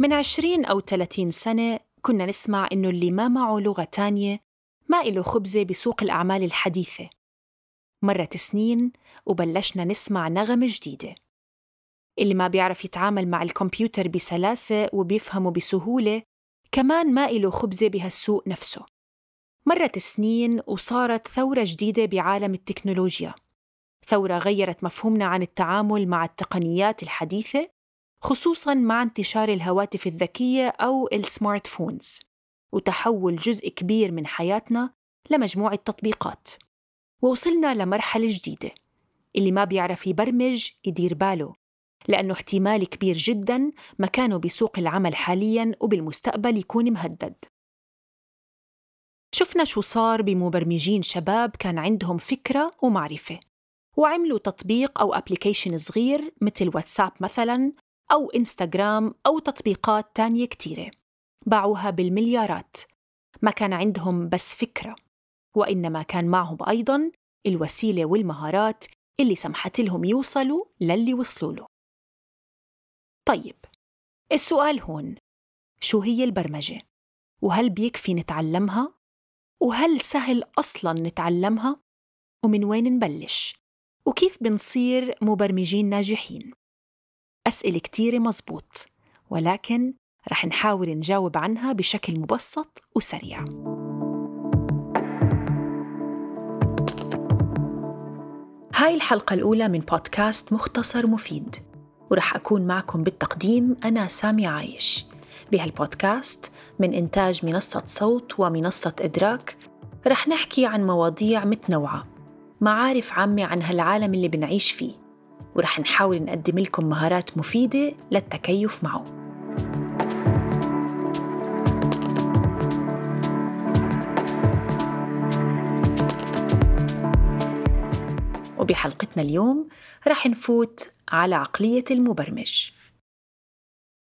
من عشرين أو 30 سنة كنا نسمع إنه اللي ما معه لغة تانية ما إله خبزة بسوق الأعمال الحديثة. مرت سنين وبلشنا نسمع نغمة جديدة. اللي ما بيعرف يتعامل مع الكمبيوتر بسلاسة وبيفهمه بسهولة كمان ما إله خبزة بهالسوق نفسه. مرت سنين وصارت ثورة جديدة بعالم التكنولوجيا. ثورة غيرت مفهومنا عن التعامل مع التقنيات الحديثة خصوصاً مع انتشار الهواتف الذكية أو السمارت فونز وتحول جزء كبير من حياتنا لمجموعة تطبيقات. ووصلنا لمرحلة جديدة اللي ما بيعرف يبرمج يدير باله لأنه احتمال كبير جدا مكانه بسوق العمل حاليا وبالمستقبل يكون مهدد. شفنا شو صار بمبرمجين شباب كان عندهم فكرة ومعرفة وعملوا تطبيق أو أبليكيشن صغير مثل واتساب مثلا أو إنستغرام أو تطبيقات تانية كتيرة باعوها بالمليارات ما كان عندهم بس فكرة وإنما كان معهم أيضاً الوسيلة والمهارات اللي سمحت لهم يوصلوا للي وصلوا له طيب السؤال هون شو هي البرمجة؟ وهل بيكفي نتعلمها؟ وهل سهل أصلاً نتعلمها؟ ومن وين نبلش؟ وكيف بنصير مبرمجين ناجحين؟ أسئلة كتيرة مزبوط ولكن رح نحاول نجاوب عنها بشكل مبسط وسريع. هاي الحلقة الأولى من بودكاست مختصر مفيد ورح أكون معكم بالتقديم أنا سامي عايش. بهالبودكاست من إنتاج منصة صوت ومنصة إدراك رح نحكي عن مواضيع متنوعة معارف عامة عن هالعالم اللي بنعيش فيه. ورح نحاول نقدم لكم مهارات مفيدة للتكيف معه. وبحلقتنا اليوم رح نفوت على عقلية المبرمج.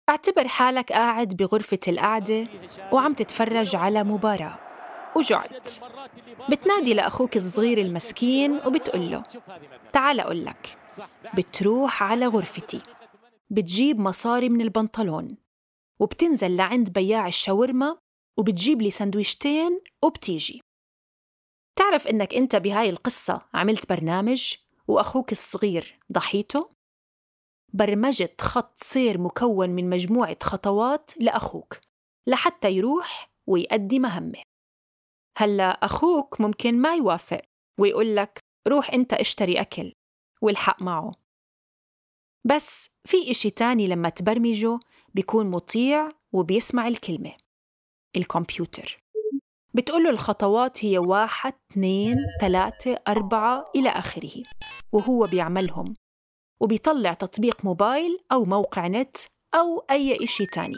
اعتبر حالك قاعد بغرفة القعدة وعم تتفرج على مباراة. وجعت. بتنادي لأخوك الصغير المسكين وبتقول له تعال أقول لك بتروح على غرفتي بتجيب مصاري من البنطلون وبتنزل لعند بياع الشاورما وبتجيب لي سندويشتين وبتيجي. تعرف إنك أنت بهاي القصة عملت برنامج وأخوك الصغير ضحيته؟ برمجت خط سير مكون من مجموعة خطوات لأخوك لحتى يروح ويأدي مهمة. هلا أخوك ممكن ما يوافق ويقول لك روح أنت اشتري أكل والحق معه. بس في إشي تاني لما تبرمجه بيكون مطيع وبيسمع الكلمة الكمبيوتر. بتقول له الخطوات هي واحد، اثنين، ثلاثة، أربعة إلى آخره وهو بيعملهم وبيطلع تطبيق موبايل أو موقع نت أو أي إشي تاني.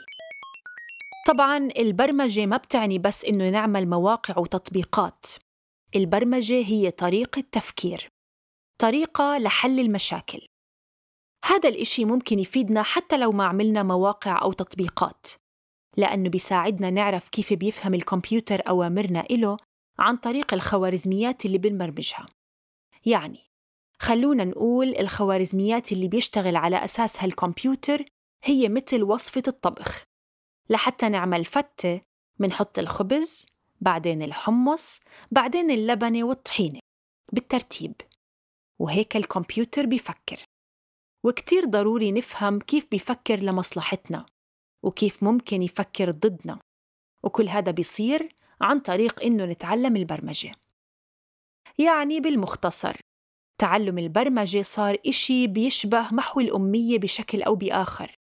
طبعا البرمجة ما بتعني بس إنه نعمل مواقع وتطبيقات. البرمجة هي طريقة تفكير طريقة لحل المشاكل. هذا الإشي ممكن يفيدنا حتى لو ما عملنا مواقع أو تطبيقات لأنه بيساعدنا نعرف كيف بيفهم الكمبيوتر أوامرنا إله عن طريق الخوارزميات اللي بنبرمجها. يعني خلونا نقول الخوارزميات اللي بيشتغل على أساس هالكمبيوتر هي مثل وصفة الطبخ. لحتى نعمل فتة منحط الخبز بعدين الحمص بعدين اللبنة والطحينة بالترتيب. وهيك الكمبيوتر بيفكر وكتير ضروري نفهم كيف بيفكر لمصلحتنا وكيف ممكن يفكر ضدنا. وكل هذا بيصير عن طريق إنه نتعلم البرمجة. يعني بالمختصر تعلم البرمجة صار إشي بيشبه محو الأمية بشكل أو بآخر.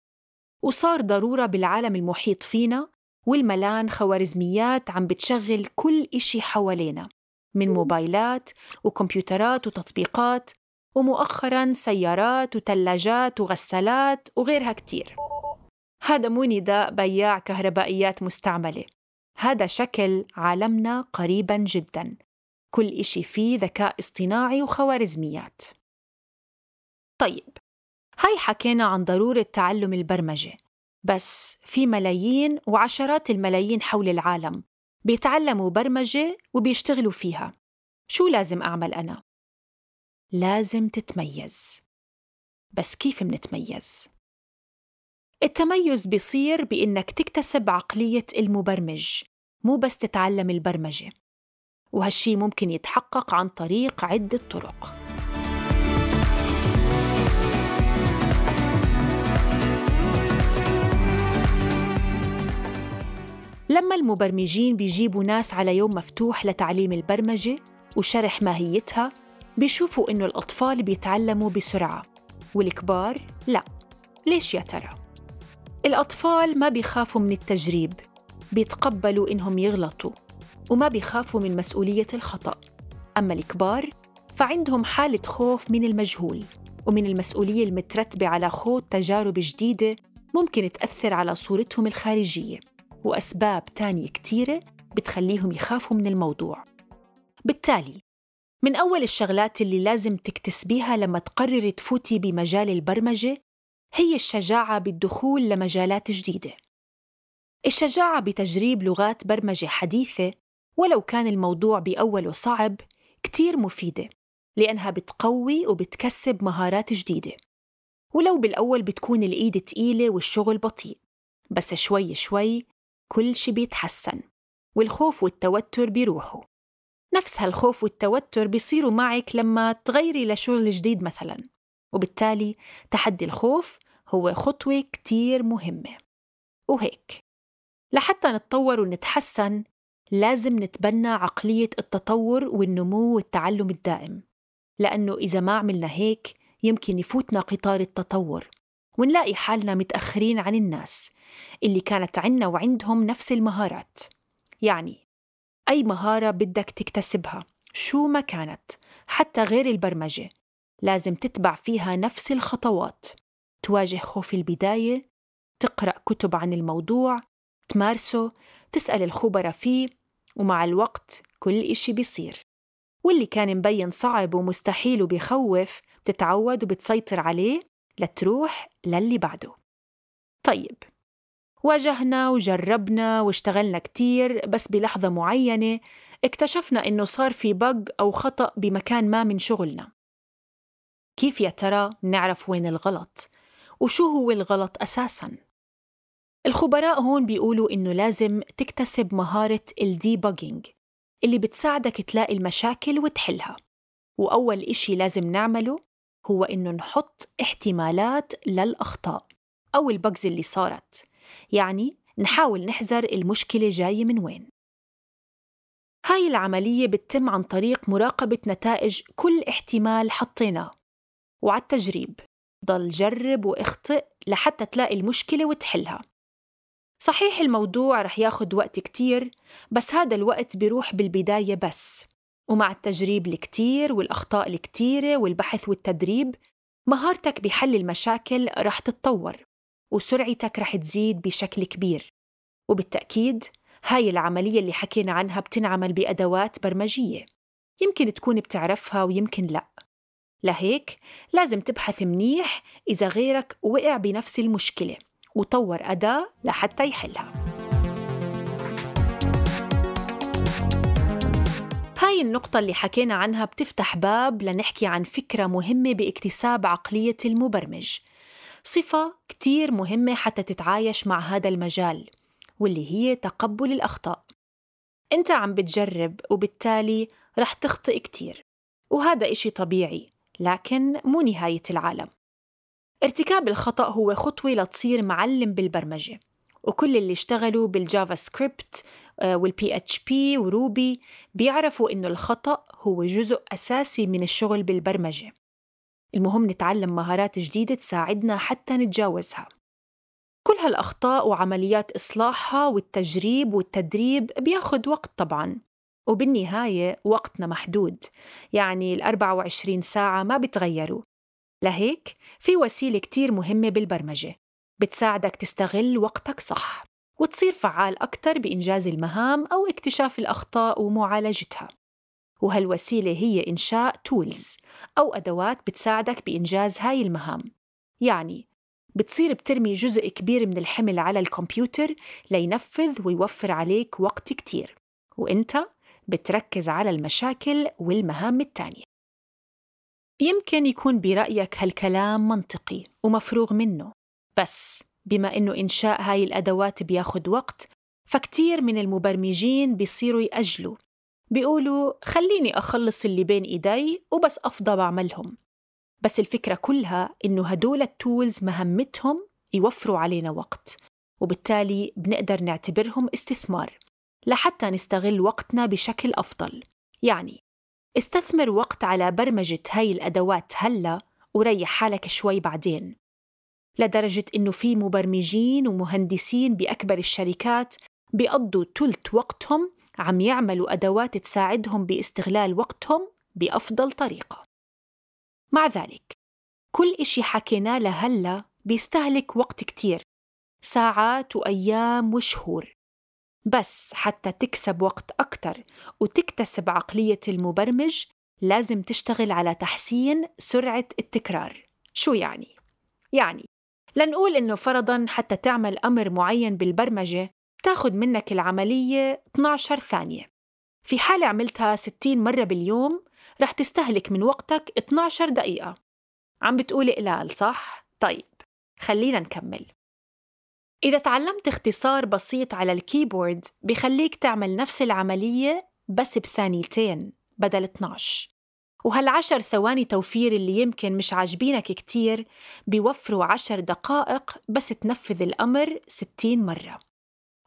وصار ضرورة بالعالم المحيط فينا والملان خوارزميات عم بتشغل كل إشي حوالينا من موبايلات وكمبيوترات وتطبيقات ومؤخرا سيارات وثلاجات وغسالات وغيرها كتير. هذا مو نداء بياع كهربائيات مستعملة هذا شكل عالمنا قريبا جدا. كل إشي فيه ذكاء اصطناعي وخوارزميات. طيب هاي حكينا عن ضرورة تعلم البرمجة بس في ملايين وعشرات الملايين حول العالم بيتعلموا برمجة وبيشتغلوا فيها شو لازم أعمل أنا؟ لازم تتميز بس كيف منتميز؟ التميز بيصير بإنك تكتسب عقلية المبرمج مو بس تتعلم البرمجة وهالشي ممكن يتحقق عن طريق عدة طرق لما المبرمجين بيجيبوا ناس على يوم مفتوح لتعليم البرمجة وشرح ماهيتها بيشوفوا إنه الأطفال بيتعلموا بسرعة والكبار لا. ليش يا ترى؟ الأطفال ما بيخافوا من التجريب بيتقبلوا إنهم يغلطوا وما بيخافوا من مسؤولية الخطأ. أما الكبار فعندهم حالة خوف من المجهول ومن المسؤولية المترتبة على خوض تجارب جديدة ممكن تأثر على صورتهم الخارجية. وأسباب تانية كتيرة بتخليهم يخافوا من الموضوع. بالتالي من أول الشغلات اللي لازم تكتسبيها لما تقرري تفوتي بمجال البرمجة هي الشجاعة بالدخول لمجالات جديدة. الشجاعة بتجريب لغات برمجة حديثة ولو كان الموضوع بأوله صعب كتير مفيدة لأنها بتقوي وبتكسب مهارات جديدة. ولو بالأول بتكون الإيد تقيلة والشغل بطيء بس شوي شوي كل شي بيتحسن والخوف والتوتر بيروحوا. نفس هالخوف والتوتر بيصيروا معك لما تغيري لشغل جديد مثلا وبالتالي تحدي الخوف هو خطوة كتير مهمة. وهيك لحتى نتطور ونتحسن لازم نتبنى عقلية التطور والنمو والتعلم الدائم لأنه إذا ما عملنا هيك يمكن يفوتنا قطار التطور. ونلاقي حالنا متأخرين عن الناس اللي كانت عنا وعندهم نفس المهارات. يعني أي مهارة بدك تكتسبها شو ما كانت حتى غير البرمجة لازم تتبع فيها نفس الخطوات. تواجه خوف البداية تقرأ كتب عن الموضوع تمارسه تسأل الخبراء فيه ومع الوقت كل إشي بيصير. واللي كان مبين صعب ومستحيل وبيخوف بتتعود وبتسيطر عليه؟ لتروح للي بعده طيب واجهنا وجربنا واشتغلنا كتير بس بلحظة معينة اكتشفنا إنه صار في بق أو خطأ بمكان ما من شغلنا كيف يا ترى نعرف وين الغلط؟ وشو هو الغلط أساساً؟ الخبراء هون بيقولوا إنه لازم تكتسب مهارة ال debugging اللي بتساعدك تلاقي المشاكل وتحلها وأول إشي لازم نعمله هو إنه نحط احتمالات للأخطاء أو ال bugs اللي صارت. يعني نحاول نحزر المشكلة جاية من وين. هاي العملية بتتم عن طريق مراقبة نتائج كل احتمال حطيناه. وعلى التجريب ضل جرب واخطئ لحتى تلاقي المشكلة وتحلها. صحيح الموضوع رح ياخد وقت كتير بس هذا الوقت بيروح بالبداية بس. ومع التجريب الكتير والأخطاء الكتيرة والبحث والتدريب مهارتك بحل المشاكل رح تتطور وسرعتك رح تزيد بشكل كبير. وبالتأكيد هاي العملية اللي حكينا عنها بتنعمل بأدوات برمجية. يمكن تكون بتعرفها ويمكن لأ. لهيك لازم تبحث منيح إذا غيرك وقع بنفس المشكلة وطور أداة لحتى يحلها. النقطة اللي حكينا عنها بتفتح باب لنحكي عن فكرة مهمة باكتساب عقلية المبرمج. صفة كتير مهمة حتى تتعايش مع هذا المجال واللي هي تقبل الأخطاء. أنت عم بتجرب وبالتالي رح تخطئ كتير وهذا إشي طبيعي لكن مو نهاية العالم. ارتكاب الخطأ هو خطوة لتصير معلم بالبرمجة وكل اللي اشتغلوا بال JavaScript وال PHP و Ruby بيعرفوا إنه الخطأ هو جزء أساسي من الشغل بالبرمجة. المهم نتعلم مهارات جديدة تساعدنا حتى نتجاوزها. كل هالأخطاء وعمليات إصلاحها والتجريب والتدريب بياخد وقت طبعاً وبالنهاية وقتنا محدود يعني ال 24 ساعة ما بتغيروا. لهيك في وسيلة كتير مهمة بالبرمجة بتساعدك تستغل وقتك صح. وتصير فعال أكتر بإنجاز المهام أو اكتشاف الأخطاء ومعالجتها. وهالوسيلة هي إنشاء تولز أو أدوات بتساعدك بإنجاز هاي المهام. يعني بتصير بترمي جزء كبير من الحمل على الكمبيوتر لينفذ ويوفر عليك وقت كتير. وإنت بتركز على المشاكل والمهام التانية. يمكن يكون برأيك هالكلام منطقي ومفروغ منه بس بما إنه إنشاء هاي الأدوات بياخد وقت فكتير من المبرمجين بيصيروا يأجلوا. بيقولوا خليني أخلص اللي بين إيدي وبس أفضى بعملهم. بس الفكرة كلها إنه هدول التولز مهمتهم يوفروا علينا وقت وبالتالي بنقدر نعتبرهم استثمار لحتى نستغل وقتنا بشكل أفضل. يعني استثمر وقت على برمجة هاي الأدوات هلأ وريح حالك شوي بعدين. لدرجة إنه في مبرمجين ومهندسين بأكبر الشركات بيقضوا تلت وقتهم عم يعملوا أدوات تساعدهم باستغلال وقتهم بأفضل طريقة. مع ذلك كل إشي حكيناه لهلّا بيستهلك وقت كتير ساعات وأيام وشهور. بس حتى تكسب وقت أكتر وتكتسب عقلية المبرمج لازم تشتغل على تحسين سرعة التكرار. شو يعني؟ يعني لنقول إنه فرضاً حتى تعمل أمر معين بالبرمجة تاخد منك العملية 12 ثانية. في حالة عملتها 60 مرة باليوم رح تستهلك من وقتك 12 دقيقة. عم بتقولي قلال صح؟ طيب خلينا نكمل. إذا تعلمت اختصار بسيط على الكيبورد بخليك تعمل نفس العملية بس بثانيتين بدل 12 وهالعشر ثواني توفير اللي يمكن مش عاجبينك كتير بيوفروا عشر دقائق بس تنفذ الأمر 60 مرة.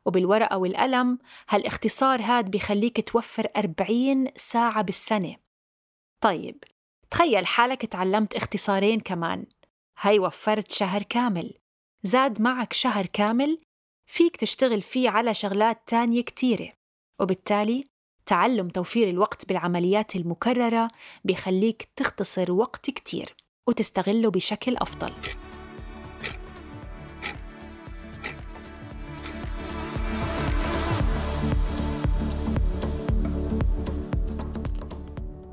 وبالورقة والقلم هالاختصار هاد بخليك توفر 40 ساعة بالسنة. طيب تخيل حالك تعلمت اختصارين كمان. هاي وفرت شهر كامل. زاد معك شهر كامل فيك تشتغل فيه على شغلات تانية كتيرة. وبالتالي تعلم توفير الوقت بالعمليات المكررة بيخليك تختصر وقت كتير وتستغله بشكل أفضل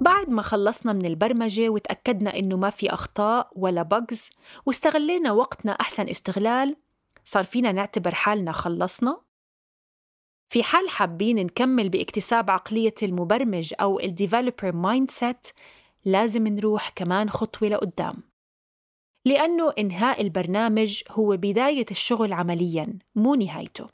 بعد ما خلصنا من البرمجة وتأكدنا إنه ما في أخطاء ولا bugs واستغلينا وقتنا أحسن استغلال صار فينا نعتبر حالنا خلصنا؟ في حال حابين نكمل باكتساب عقلية المبرمج أو ال developer mindset لازم نروح كمان خطوة لقدام. لأنه إنهاء البرنامج هو بداية الشغل عملياً مو نهايته.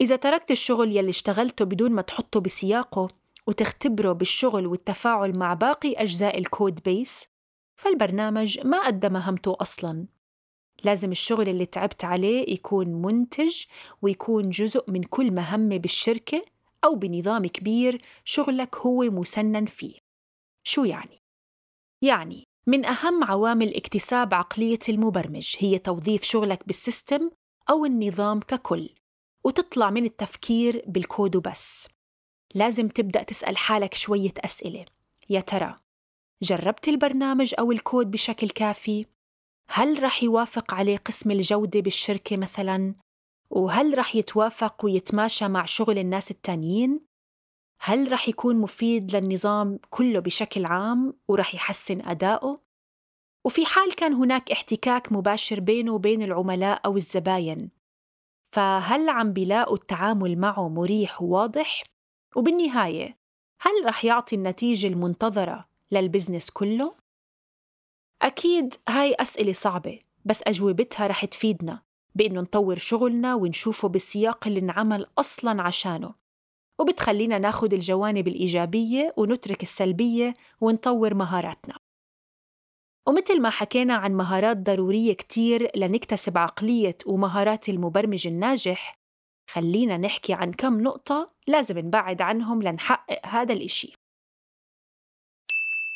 إذا تركت الشغل يلي اشتغلته بدون ما تحطه بسياقه وتختبره بالشغل والتفاعل مع باقي أجزاء ال codebase فالبرنامج ما أدى مهمته أصلاً. لازم الشغل اللي تعبت عليه يكون منتج ويكون جزء من كل مهمة بالشركة أو بنظام كبير شغلك هو مسنن فيه شو يعني؟ يعني من أهم عوامل اكتساب عقلية المبرمج هي توظيف شغلك بال system أو النظام ككل وتطلع من التفكير بالكود وبس لازم تبدأ تسأل حالك شوية أسئلة يا ترى جربت البرنامج أو الكود بشكل كافي؟ هل رح يوافق عليه قسم الجودة بالشركة مثلاً؟ وهل رح يتوافق ويتماشى مع شغل الناس التانيين؟ هل رح يكون مفيد للنظام كله بشكل عام ورح يحسن أدائه؟ وفي حال كان هناك احتكاك مباشر بينه وبين العملاء أو الزباين فهل عم بيلاقوا التعامل معه مريح وواضح؟ وبالنهاية هل رح يعطي النتيجة المنتظرة للبزنس كله؟ أكيد هاي أسئلة صعبة بس أجوبتها رح تفيدنا بإنه نطور شغلنا ونشوفه بالسياق اللي انعمل أصلاً عشانه. وبتخلينا ناخد الجوانب الإيجابية ونترك السلبية ونطور مهاراتنا. ومثل ما حكينا عن مهارات ضرورية كتير لنكتسب عقلية ومهارات المبرمج الناجح خلينا نحكي عن كم نقطة لازم نبعد عنهم لنحقق هذا الإشي.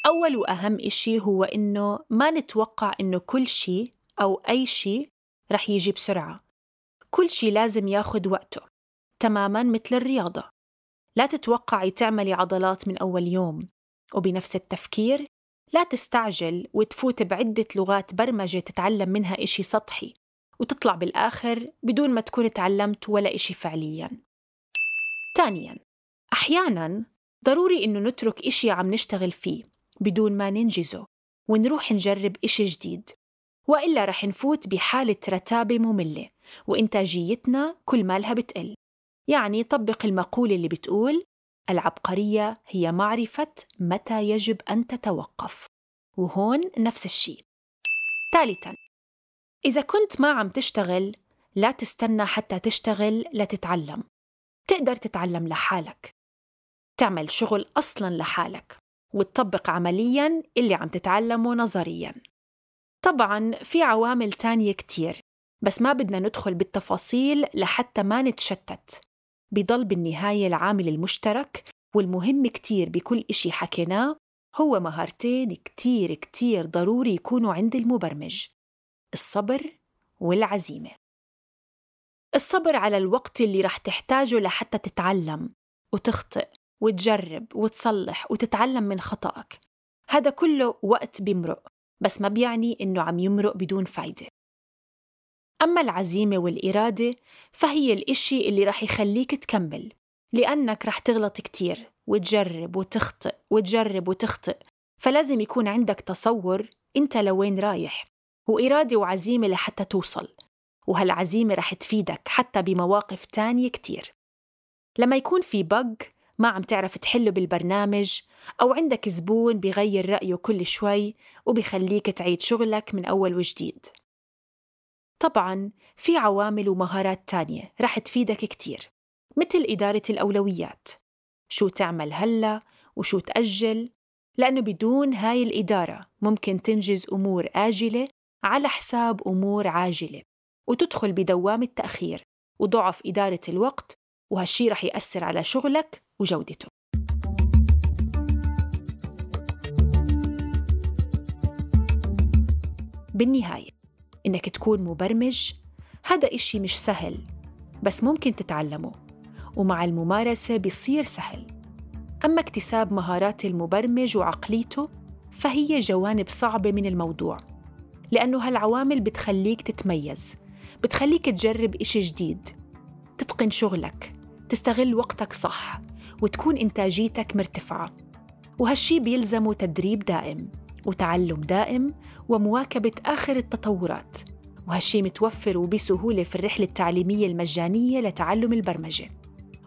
أول وأهم إشي هو إنه ما نتوقع إنه كل شيء أو أي شيء رح يجي بسرعة. كل شيء لازم ياخد وقته تماماً مثل الرياضة. لا تتوقعي تعملي عضلات من أول يوم وبنفس التفكير لا تستعجل وتفوت بعدة لغات برمجة تتعلم منها إشي سطحي وتطلع بالآخر بدون ما تكون تعلمت ولا إشي فعلياً. ثانياً أحياناً ضروري إنه نترك إشي عم نشتغل فيه. بدون ما ننجزه ونروح نجرب إشي جديد. وإلا رح نفوت بحالة رتابة مملة وإنتاجيتنا كل مالها بتقل. يعني طبق المقولة اللي بتقول العبقرية هي معرفة متى يجب أن تتوقف. وهون نفس الشيء ثالثاً إذا كنت ما عم تشتغل لا تستنى حتى تشتغل لتتعلم. تقدر تتعلم لحالك. تعمل شغل أصلا لحالك. وتطبق عمليا اللي عم تتعلمه نظريا. طبعا في عوامل تانية كتير بس ما بدنا ندخل بالتفاصيل لحتى ما نتشتت. بضل بالنهاية العامل المشترك والمهم كتير بكل إشي حكيناه هو مهارتين كتير كتير ضروري يكونوا عند المبرمج الصبر والعزيمة. الصبر على الوقت اللي رح تحتاجه لحتى تتعلم وتخطئ. وتجرب وتصلح وتتعلم من خطأك. هذا كله وقت بيمرق بس ما بيعني إنه عم يمرق بدون فايدة. أما العزيمة والإرادة فهي الإشي اللي رح يخليك تكمل لأنك رح تغلط كتير وتجرب وتخطئ وتجرب وتخطئ. فلازم يكون عندك تصور أنت لوين رايح وإرادة وعزيمة لحتى توصل. وهالعزيمة رح تفيدك حتى بمواقف تانية كتير. لما يكون في بق ما عم تعرف تحله بالبرنامج أو عندك زبون بغير رأيه كل شوي وبخليك تعيد شغلك من أول وجديد. طبعا في عوامل ومهارات تانية رح تفيدك كتير مثل إدارة الأولويات. شو تعمل هلأ وشو تأجل؟ لأنه بدون هاي الإدارة ممكن تنجز أمور آجلة على حساب أمور عاجلة وتدخل بدوام التأخير وضعف إدارة الوقت وهالشي رح يأثر على شغلك وجودته. بالنهاية إنك تكون مبرمج هذا إشي مش سهل بس ممكن تتعلمه ومع الممارسة بيصير سهل. أما اكتساب مهارات المبرمج وعقليته فهي جوانب صعبة من الموضوع لأنه هالعوامل بتخليك تتميز بتخليك تجرب إشي جديد تتقن شغلك تستغل وقتك صح. وتكون إنتاجيتك مرتفعة. وهالشي بيلزمه تدريب دائم وتعلم دائم ومواكبة آخر التطورات. وهالشي متوفر وبسهولة في الرحلة التعليمية المجانية لتعلم البرمجة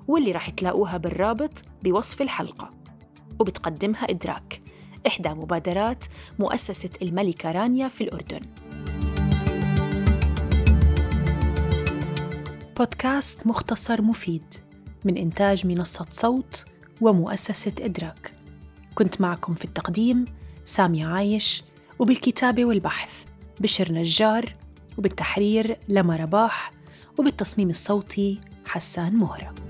واللي راح تلاقوها بالرابط بوصف الحلقة. وبتقدمها إدراك. إحدى مبادرات مؤسسة الملكة رانيا في الأردن. بودكاست مختصر مفيد. من إنتاج منصة صوت ومؤسسة إدراك. كنت معكم في التقديم سامي عايش وبالكتابة والبحث بشر نجار وبالتحرير لما رباح وبالتصميم الصوتي حسان مهرة.